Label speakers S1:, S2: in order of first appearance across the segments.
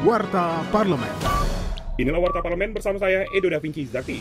S1: Warta Parlemen.
S2: Inilah Warta Parlemen bersama saya, Edo Da Vinci Zakti.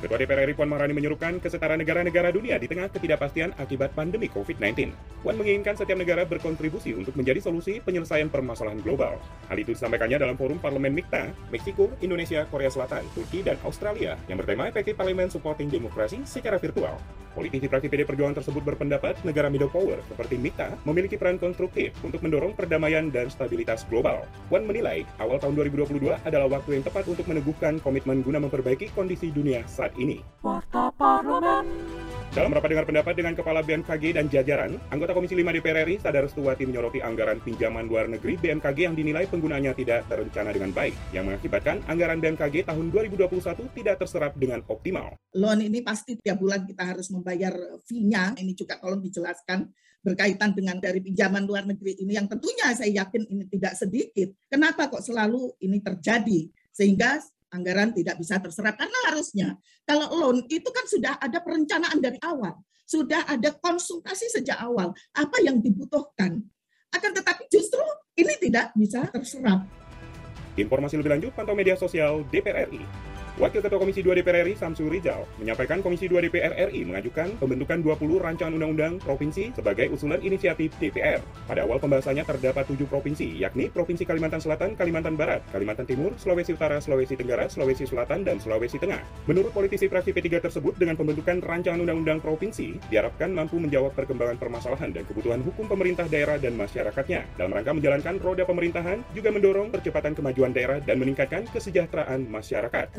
S2: Ketua DPR RI Puan Maharani menyerukan kesetaraan negara-negara dunia di tengah ketidakpastian akibat pandemi COVID-19. Puan menginginkan setiap negara berkontribusi untuk menjadi solusi penyelesaian permasalahan global. Hal itu disampaikannya dalam forum Parlemen MIKTA, Meksiko, Indonesia, Korea Selatan, Turki, dan Australia yang bertema efektif parlemen supporting demokrasi secara virtual. Politisi fraksi PD Perjuangan tersebut berpendapat negara middle power seperti MIKTA memiliki peran konstruktif untuk mendorong perdamaian dan stabilitas global. Puan menilai awal tahun 2022 adalah waktu yang tepat untuk meneguhkan komitmen guna memperbaiki kondisi dunia saat ini.
S3: Warta Parlemen.
S2: Dalam rapat dengar pendapat dengan Kepala BMKG dan jajaran, anggota Komisi 5 DPR RI Sadar Restuwati menyoroti anggaran pinjaman luar negeri BMKG yang dinilai penggunaannya tidak terencana dengan baik, yang mengakibatkan anggaran BMKG tahun 2021 tidak terserap dengan optimal.
S4: Loan ini pasti tiap bulan kita harus membayar fee-nya, ini juga tolong dijelaskan berkaitan dengan dari pinjaman luar negeri ini yang tentunya saya yakin ini tidak sedikit. Kenapa kok selalu ini terjadi? Sehingga anggaran tidak bisa terserap karena harusnya kalau loan itu kan sudah ada perencanaan dari awal, sudah ada konsultasi sejak awal apa yang dibutuhkan. Akan tetapi justru ini tidak bisa terserap.
S2: Informasi lebih lanjut pantau media sosial DPR RI. Wakil Ketua Komisi 2 DPR RI Samsul Rizal menyampaikan Komisi 2 DPR RI mengajukan pembentukan 20 rancangan undang-undang provinsi sebagai usulan inisiatif DPR. Pada awal pembahasannya terdapat tujuh provinsi, yakni Provinsi Kalimantan Selatan, Kalimantan Barat, Kalimantan Timur, Sulawesi Utara, Sulawesi Tenggara, Sulawesi Selatan, dan Sulawesi Tengah. Menurut politisi fraksi P3 tersebut, dengan pembentukan rancangan undang-undang provinsi, diharapkan mampu menjawab perkembangan permasalahan dan kebutuhan hukum pemerintah daerah dan masyarakatnya. Dalam rangka menjalankan roda pemerintahan, juga mendorong percepatan kemajuan daerah dan meningkatkan kesejahteraan masyarakat.